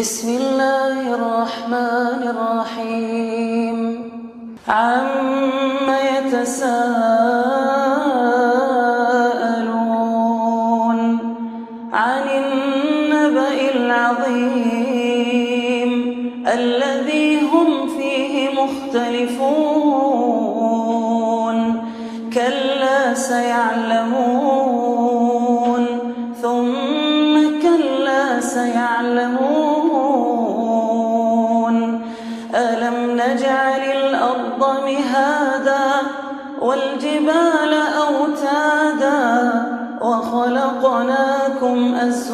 بسم الله الرحمن الرحيم. عم يتساءل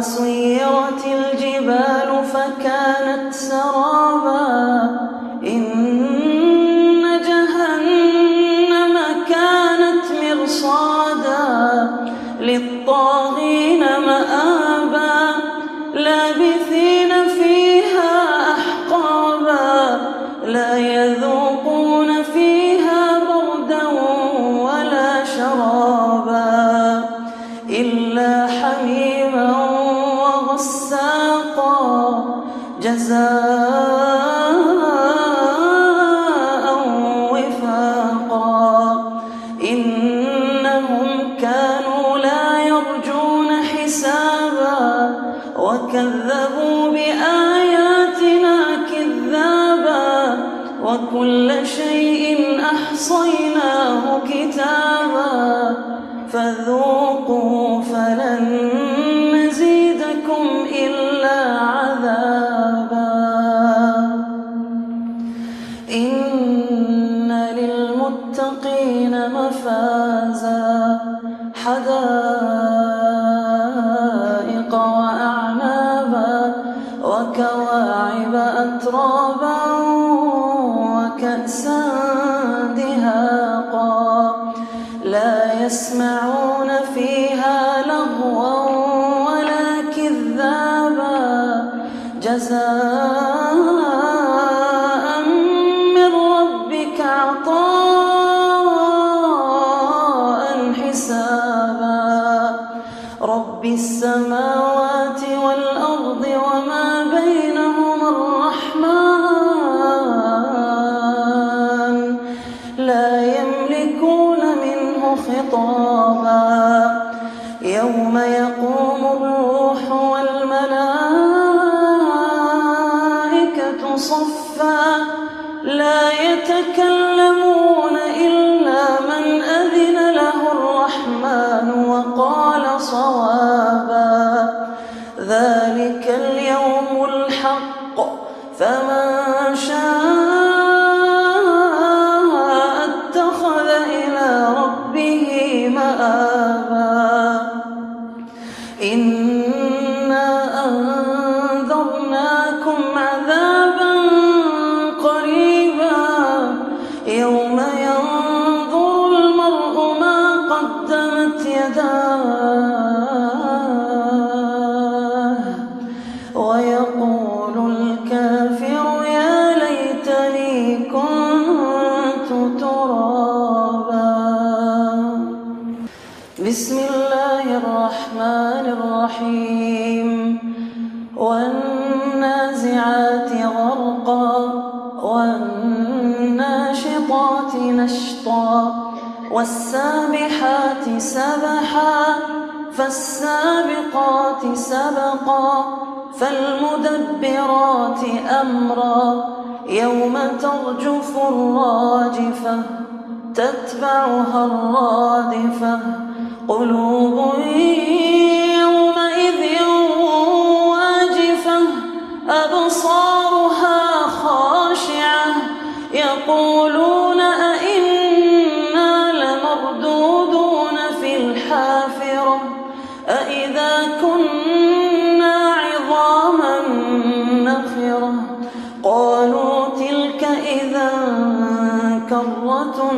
صيرة يملكون منه خطابا. يوم يقوم الروح والملائكة صفا. لا يتكلمون فالسابقات سبقا فالمدبرات أمرا. يوم ترجف الراجفة تتبعها الرادفة. قلوب يومئذ واجفة أبصارها خاشعة. يقولون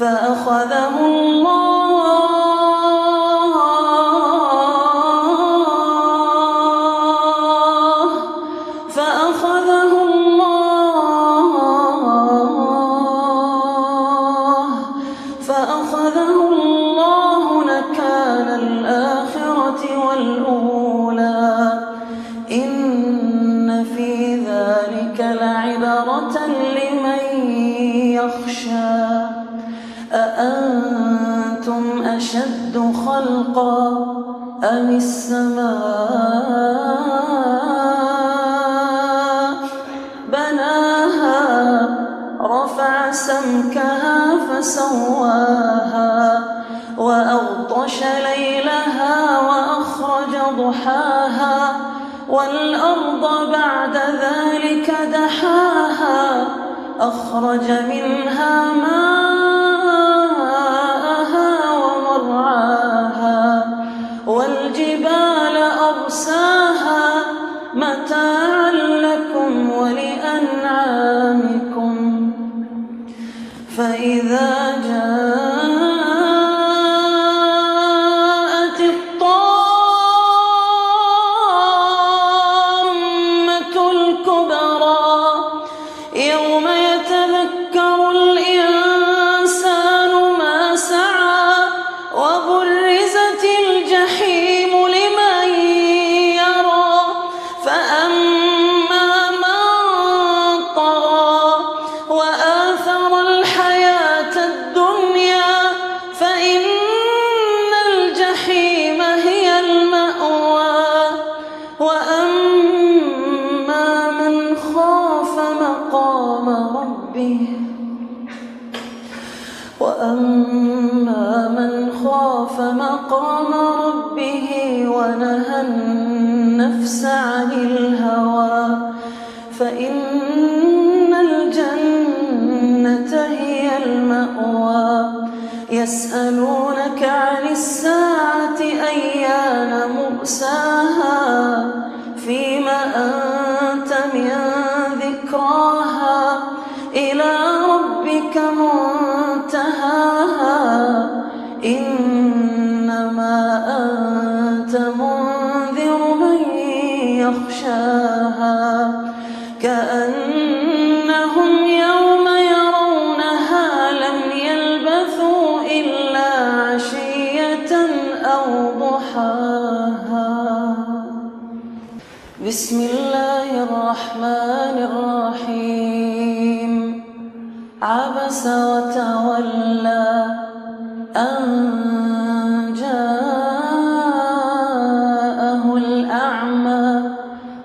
فأخذه الله دحاها أخرج منها ماءها ومرعاها والجبال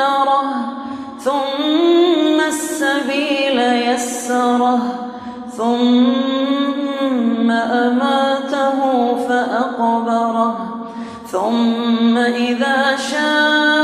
فقدره ثم السبيل يسره ثم أماته فأقبره ثم إذا شاء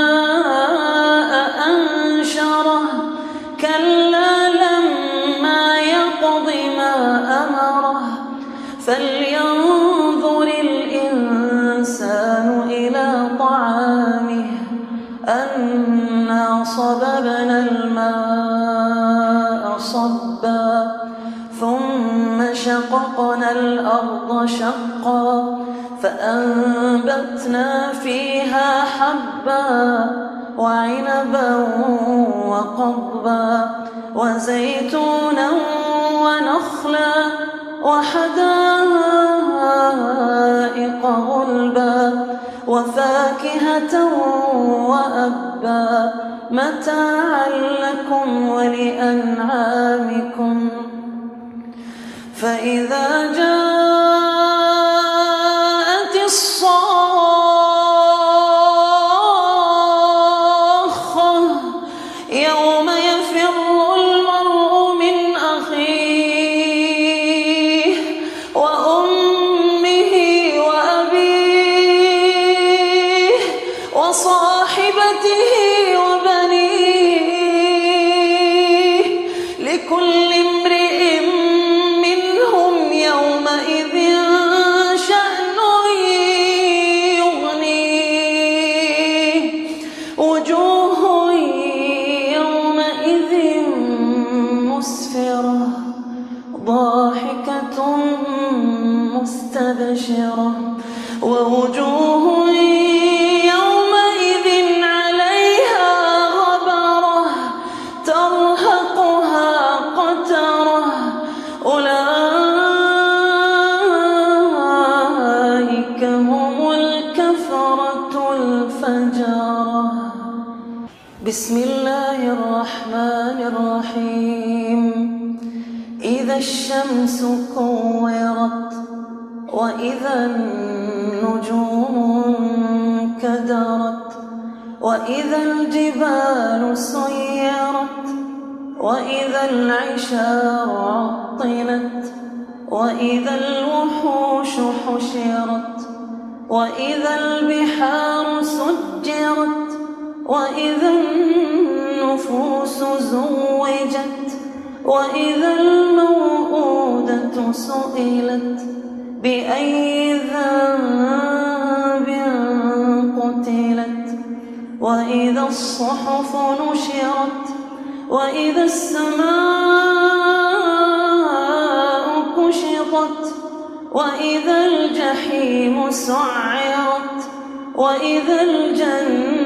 شققنا الأرض شقا فأنبتنا فيها حبا وعنبا وقضبا وزيتونا ونخلا وحدائق غلبا وفاكهة وأبا. متاعا لكم ولأنعامكم. فإذا جاءت بسم الله الرحمن الرحيم. إذا الشمس كورت وإذا النجوم انكدرت وإذا الجبال سيرت وإذا العشار عطلت وإذا الوحوش حشرت وإذا البحار سجرت وإذا النفوس زوجت وإذا الموءودة سئلت بأي ذنب قتلت؟ وإذا الصحف نشرت وإذا السماء كشطت وإذا الجحيم سعرت وإذا الجنة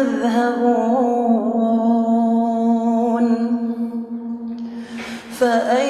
تذهبون. فأي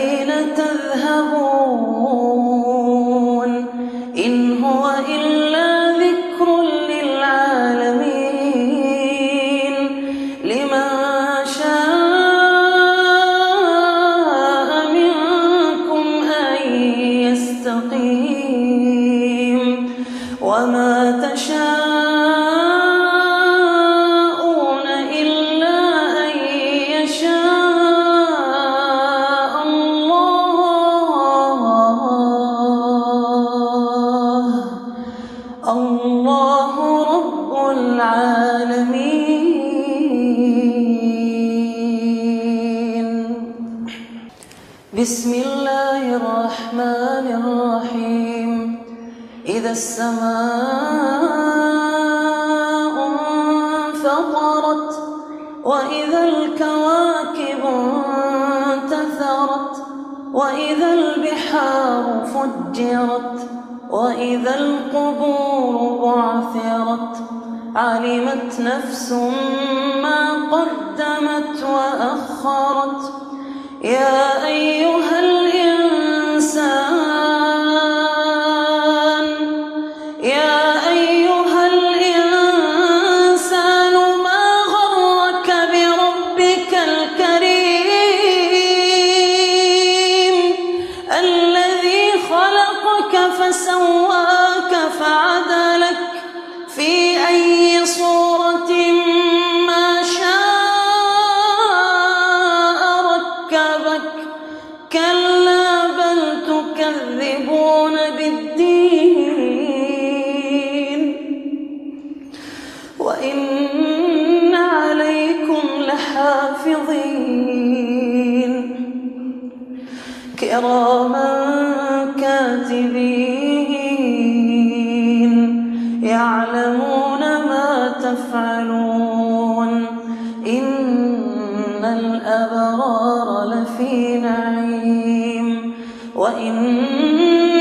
نعيم. وإن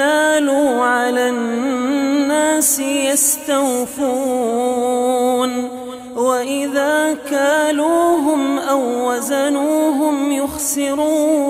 كانوا على الناس يستوفون. وإذا كالوهم أو وزنوهم يخسرون.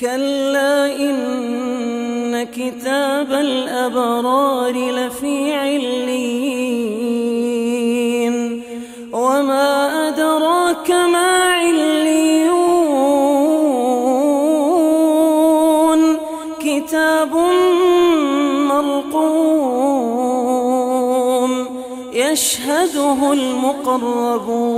كلا إن كتاب الأبرار لفي عليين وما أدراك ما عليون كتاب مرقوم يشهده المقربون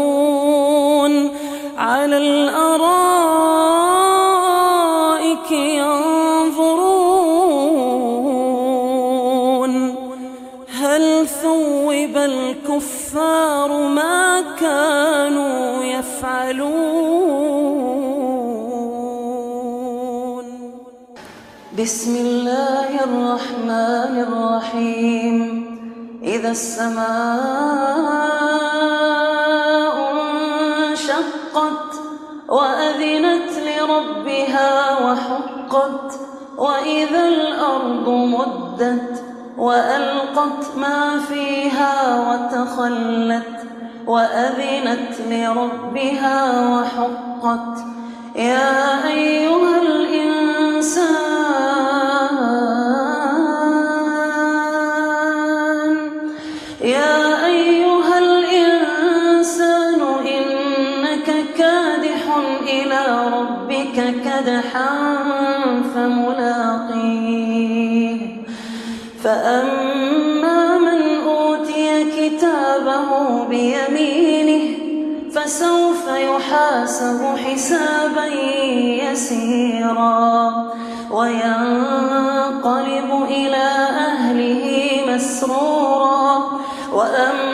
على الأرائك ينظرون. هل ثوب الكفار ما كانوا يفعلون؟ بسم الله الرحمن الرحيم. إذا السماء انشقت وأذنت لربها وحقت وإذا الأرض مدت وألقت ما فيها وتخلت وأذنت لربها وحقت. يا أيها فسوف يحاسب حسابا يسيرا وينقلب إلى أهله مسرورا وأما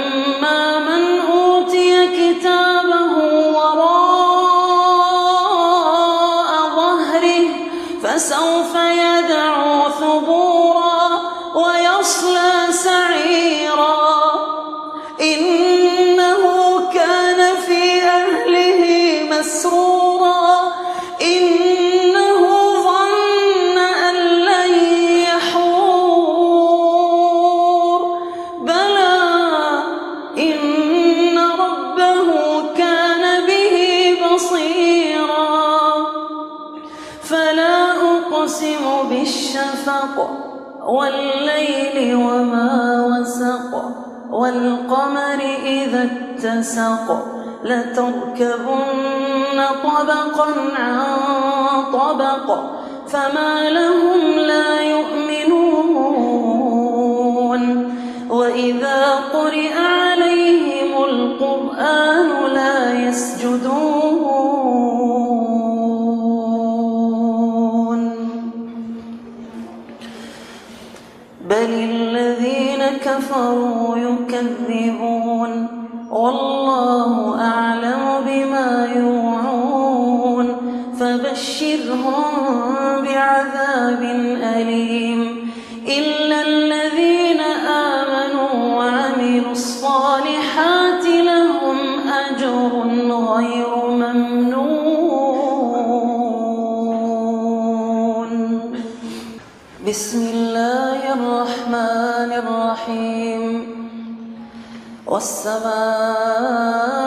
واتسق لتركبن طبقا عن طبق فما لهم لا يؤمنون. وإذا قرئ عليهم القرآن لا يسجدون. بل الذين كفروا يكذبون. والله أعلم بما يوعون. فبشرهم بعذاب أليم. إلا الذين آمنوا وعملوا الصالحات لهم أجر غير ممنون. بسم والسماء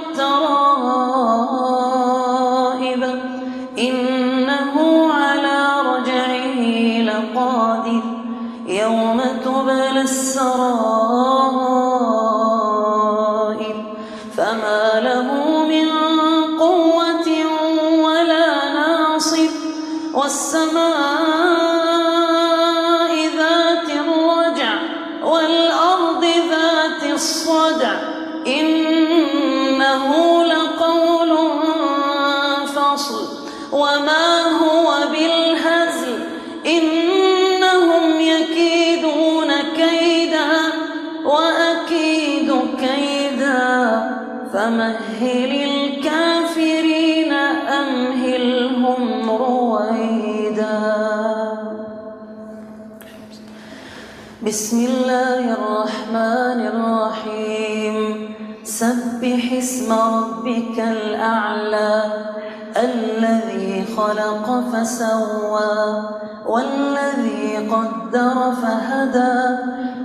الترائب. إنه على رجعه لقادر. يوم تبلى فسوى والذي قدر فهدى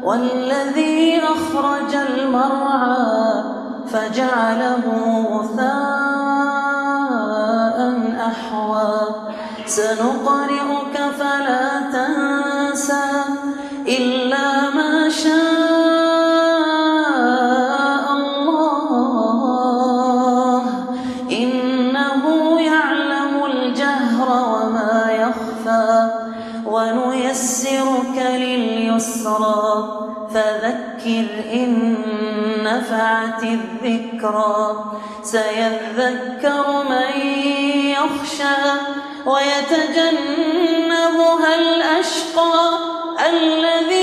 والذي أخرج المرعى فجعله غثاء أحوى. سنقرئك فلا تنسى نفعت الذكرى سيذكر من يخشى ويتجنبها الأشقى الذي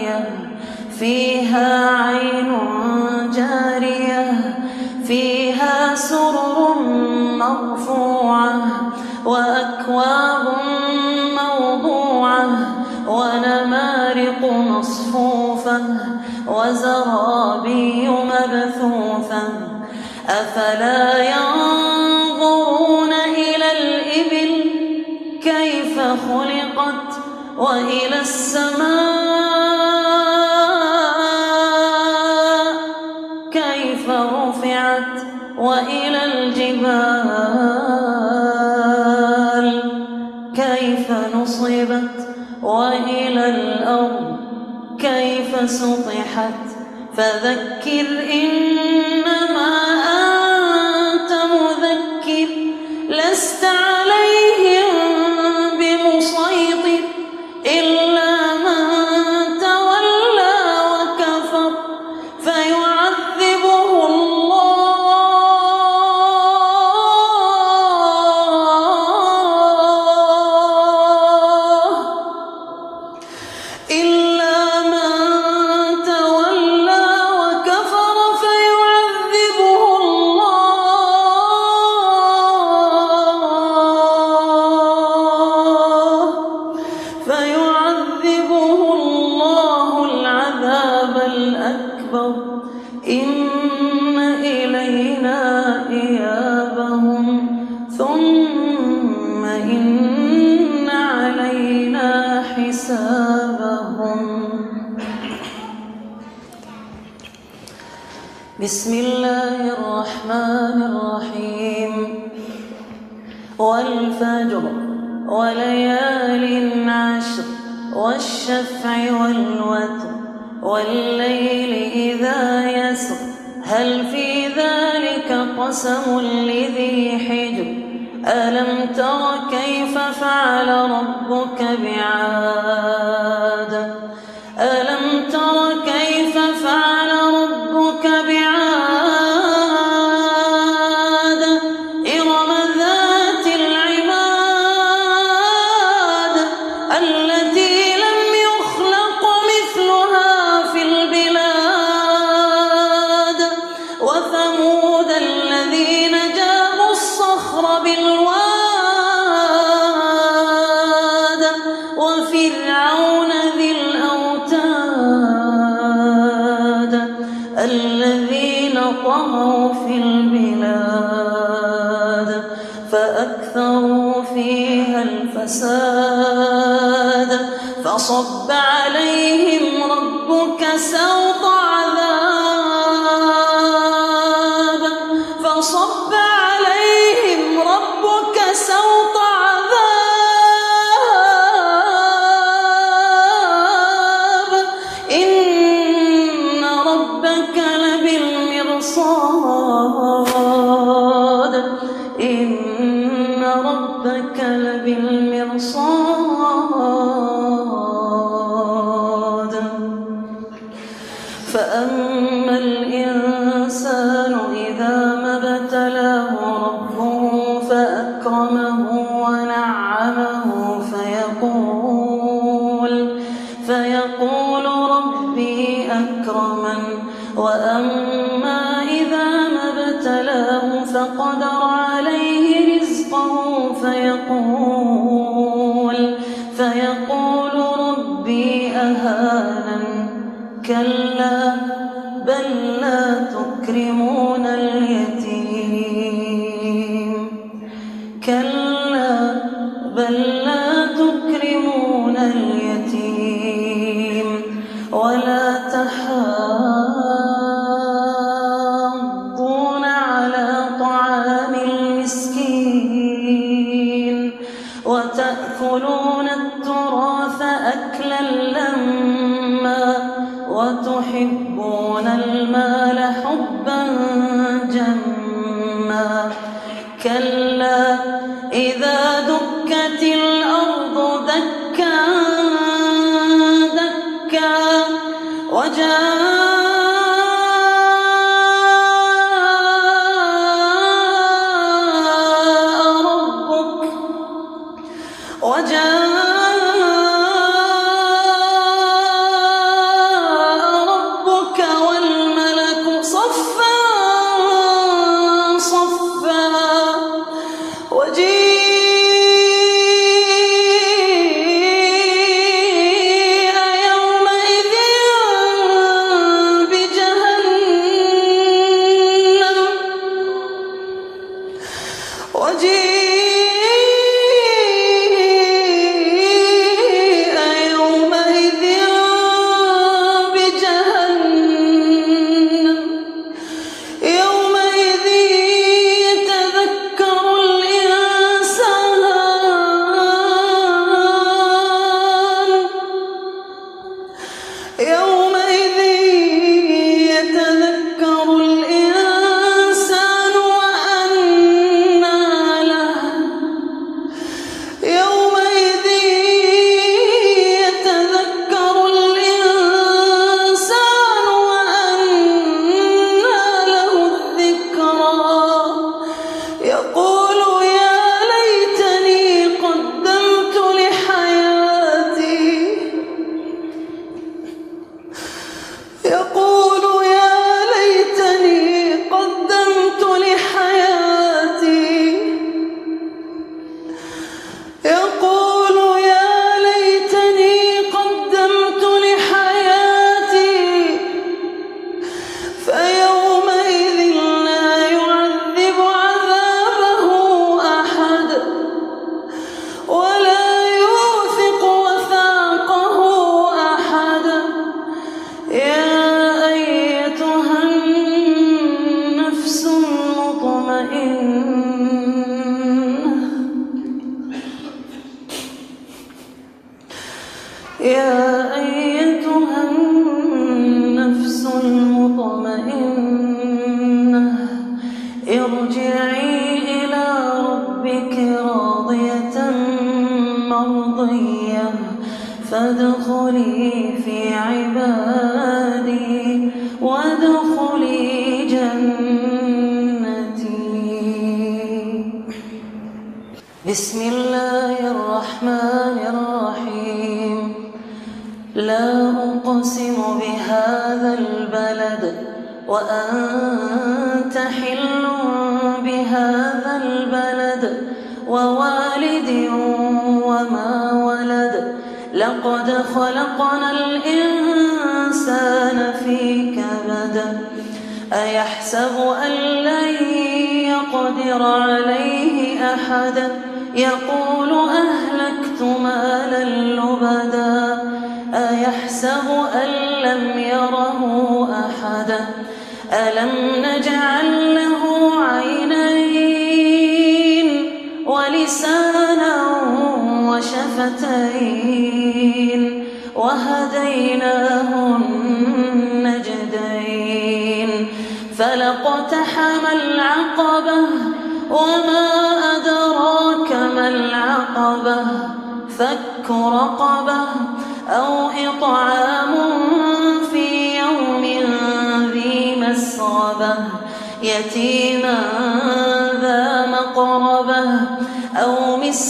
فيها عين جارية فيها سرر مرفوعة وأكواب موضوعة ونمارق مصفوفة وزرابي مبثوثة. أفلا ينظرون إلى الإبل كيف خلقت وإلى السماء وإلى الجبال. كيف نصبت وإلى الأرض؟ كيف سطحت؟ فذكر إنما وثمود الذين جابوا الصخر بالواد وفرعون ذي الأوتاد الذين طغوا في البلاد فأكثروا فيها الفساد فصب عليهم ربك سوطا كلا إذا دكت الأرض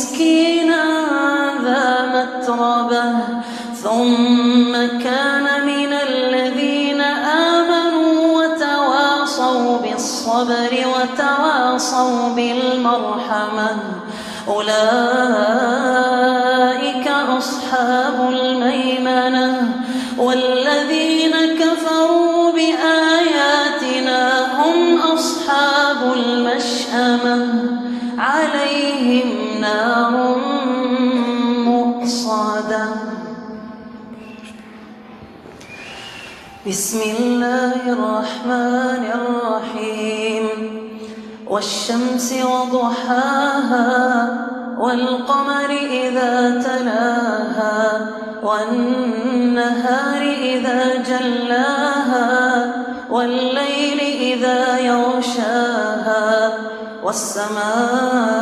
مسكينا ذا متربة ثم كان من الذين آمنوا وتواصوا بالصبر وتواصوا بالمرحمة. أولئك الرحمن الرحيم. والشمس وضحاها والقمر إذا تلاها والنهار إذا جلاها والليل إذا يغشاها والسماء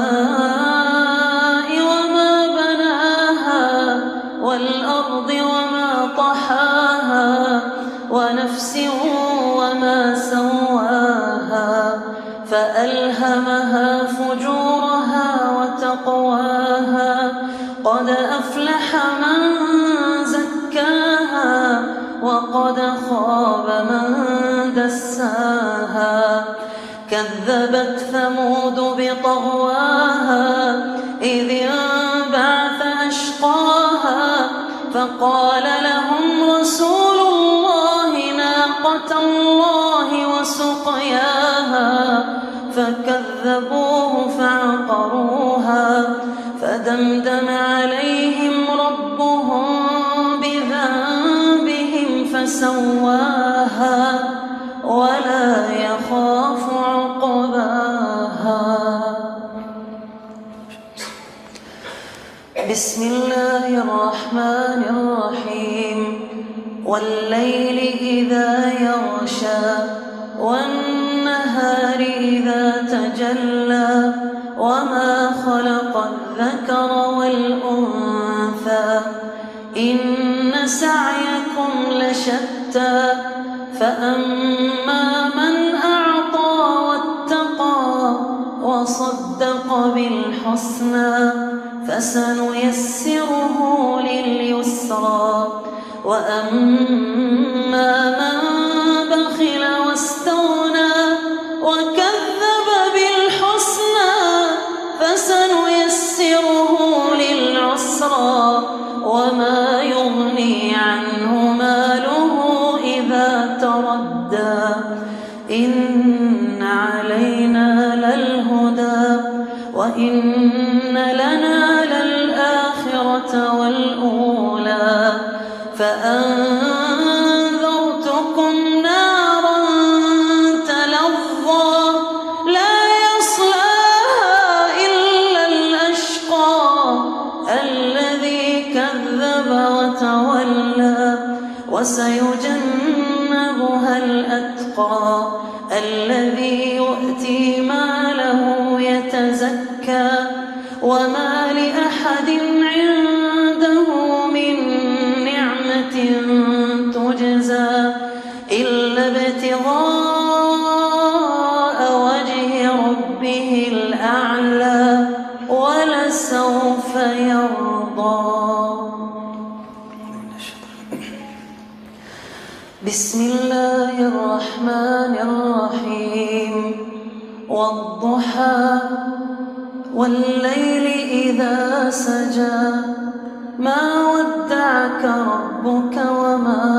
خاب من دساها. كذبت ثمود بطغواها إذ انبعث أشقاها. فقال لهم رسول الله ناقة الله وسقياها. فكذبوه فعقروها. فدمدم عليهم فسواها ولا يخاف عقباها. بسم الله الرحمن الرحيم. والليل إذا يغشى والنهار إذا تجلى وما خلق الذكر والأنثى. إن سعيكم لشتى. فأما من أعطى واتقى وصدق بالحسنى فسنيسره لليسرى. وأما من بخل ربك وما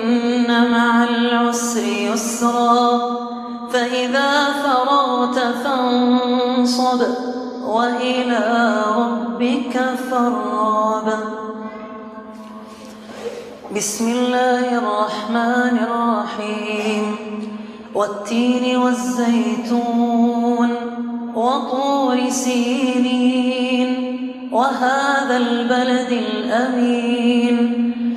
يسرا فإذا فرغت فانصب وإلى ربك فارغب. بسم الله الرحمن الرحيم. والتين والزيتون وطور سينين وهذا البلد الأمين.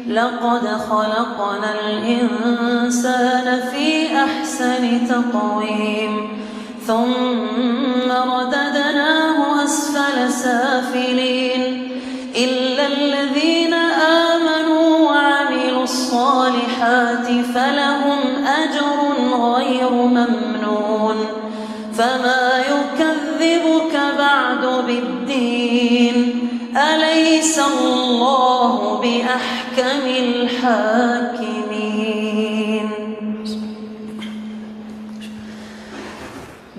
لقد خلقنا الإنسان في أحسن تقويم ثم رددناه أسفل سافلين. إلا الذين آمنوا وعملوا الصالحات فلهم أجر غير ممنون. فما يكذبك بعد بالدين؟ أليس الله بأحكم الحاكمين.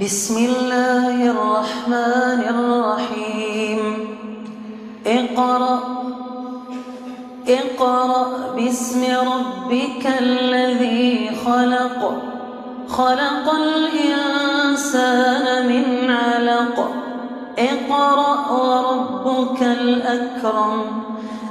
بسم الله الرحمن الرحيم. اقرأ اقرأ باسم ربك الذي خلق. خلق الإنسان من علق. اقرأ وربك الأكرم.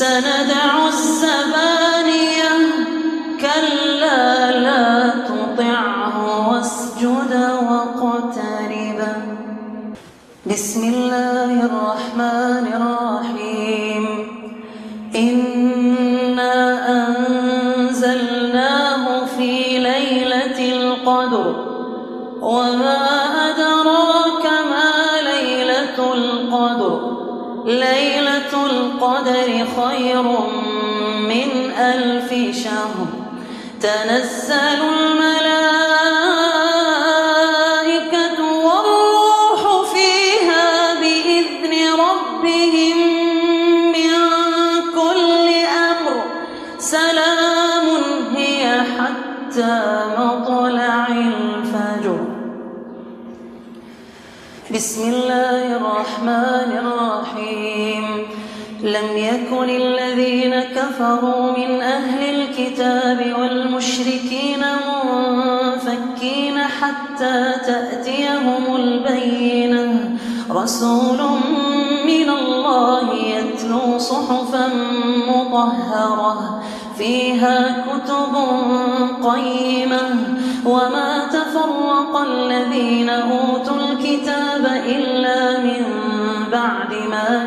سندع الزبانية القدر خير من ألف شهر. تنزل الملائكة كفروا من أهل الكتاب والمشركين منفكين حتى تأتيهم البينة. رسول من الله يتلو صحفا مطهرة فيها كتب قيمة. وما تفرق الذين أوتوا الكتاب إلا من بعد ما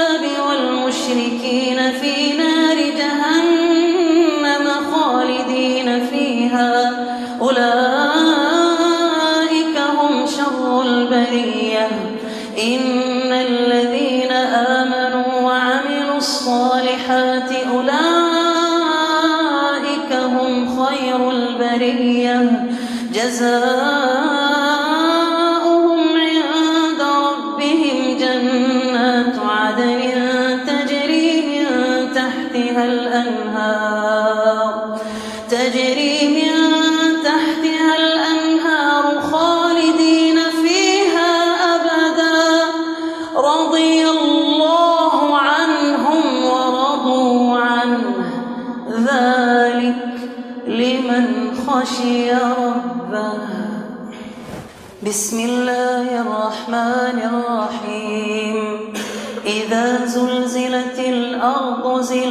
Jesus. بسم الله الرحمن الرحيم. إذا زلزلت الأرض زلزالها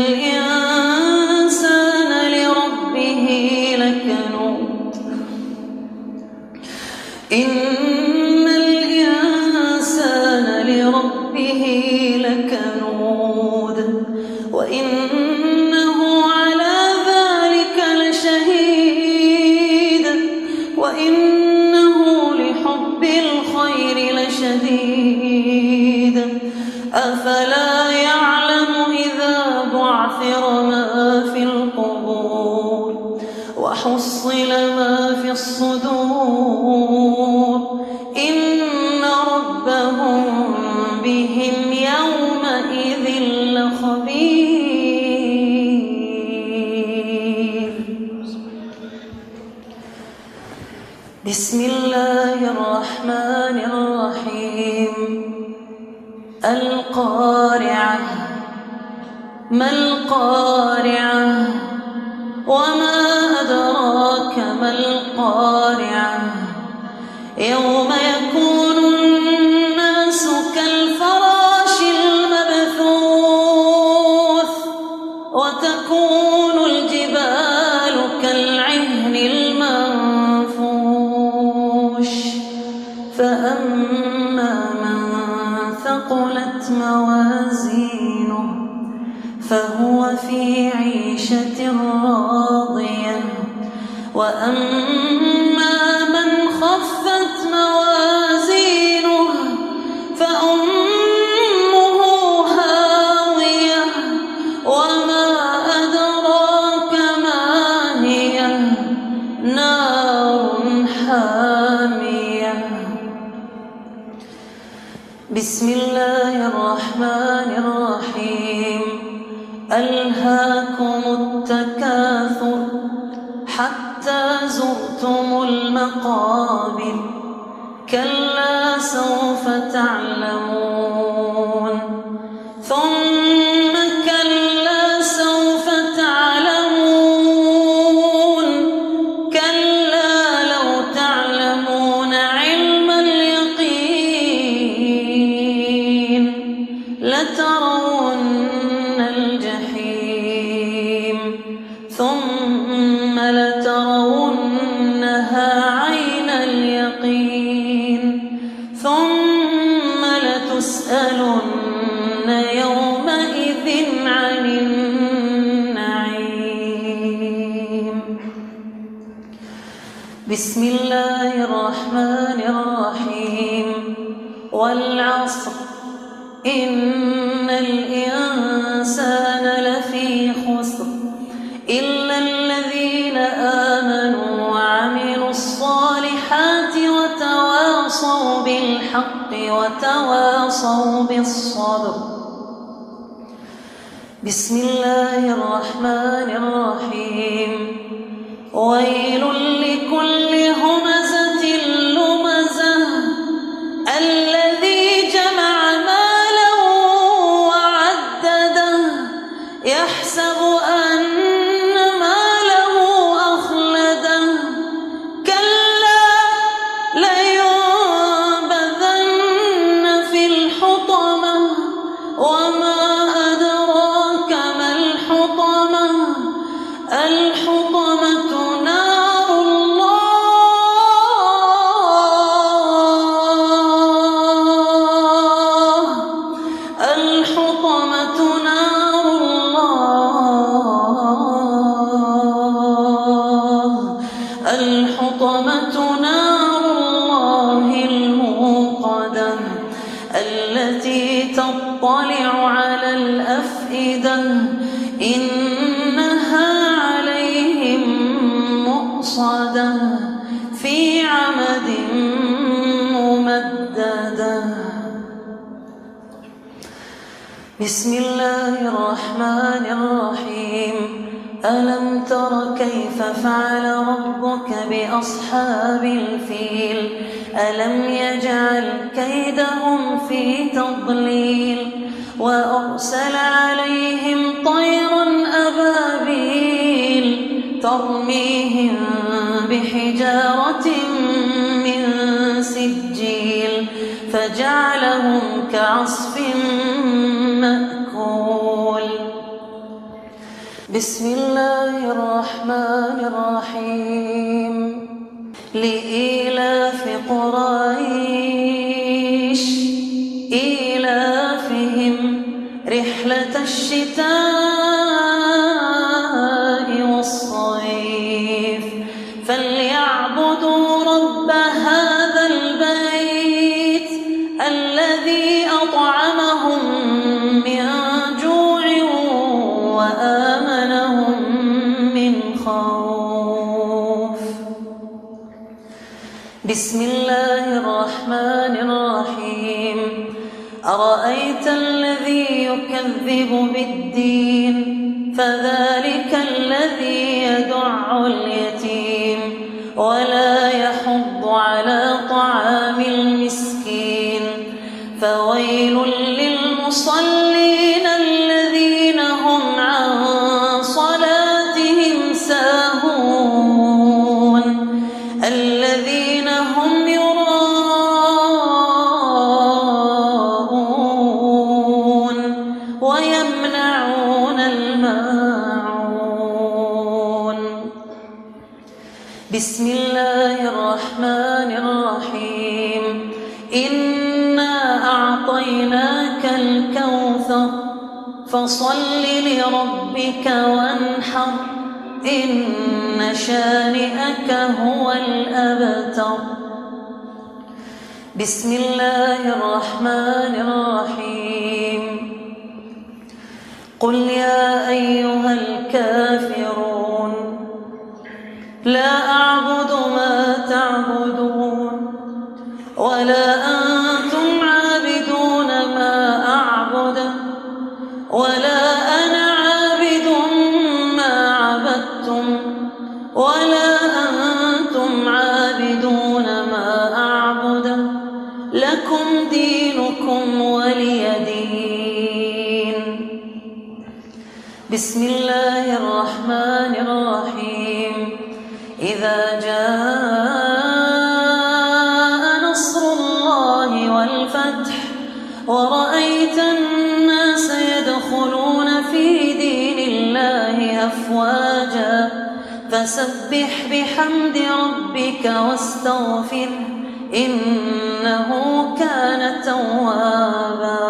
إن القارعة وما أدراك ما القارعة يوم الذي يكذب بالدين فذلك الذي يدع اليتيم ولا يحض على طعام المسكين. فويل للمصلين بسم الله الرحمن الرحيم قل يا أيها الكافرون لا فسبح بحمد ربك واستغفره إنه كان توابا.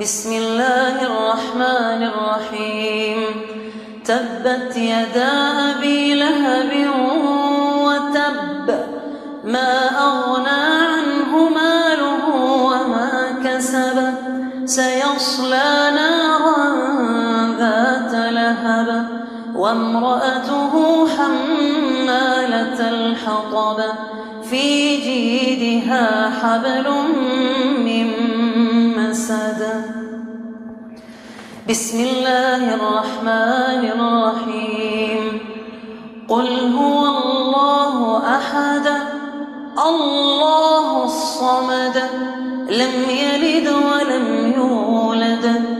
بسم الله الرحمن الرحيم. تبت يدا أبي لهب وتب ما أغنى وامرأته حمالة الحطب في جيدها حبل من مسد. بسم الله الرحمن الرحيم. قل هو الله أحد الله الصمد لم يلد ولم يولد.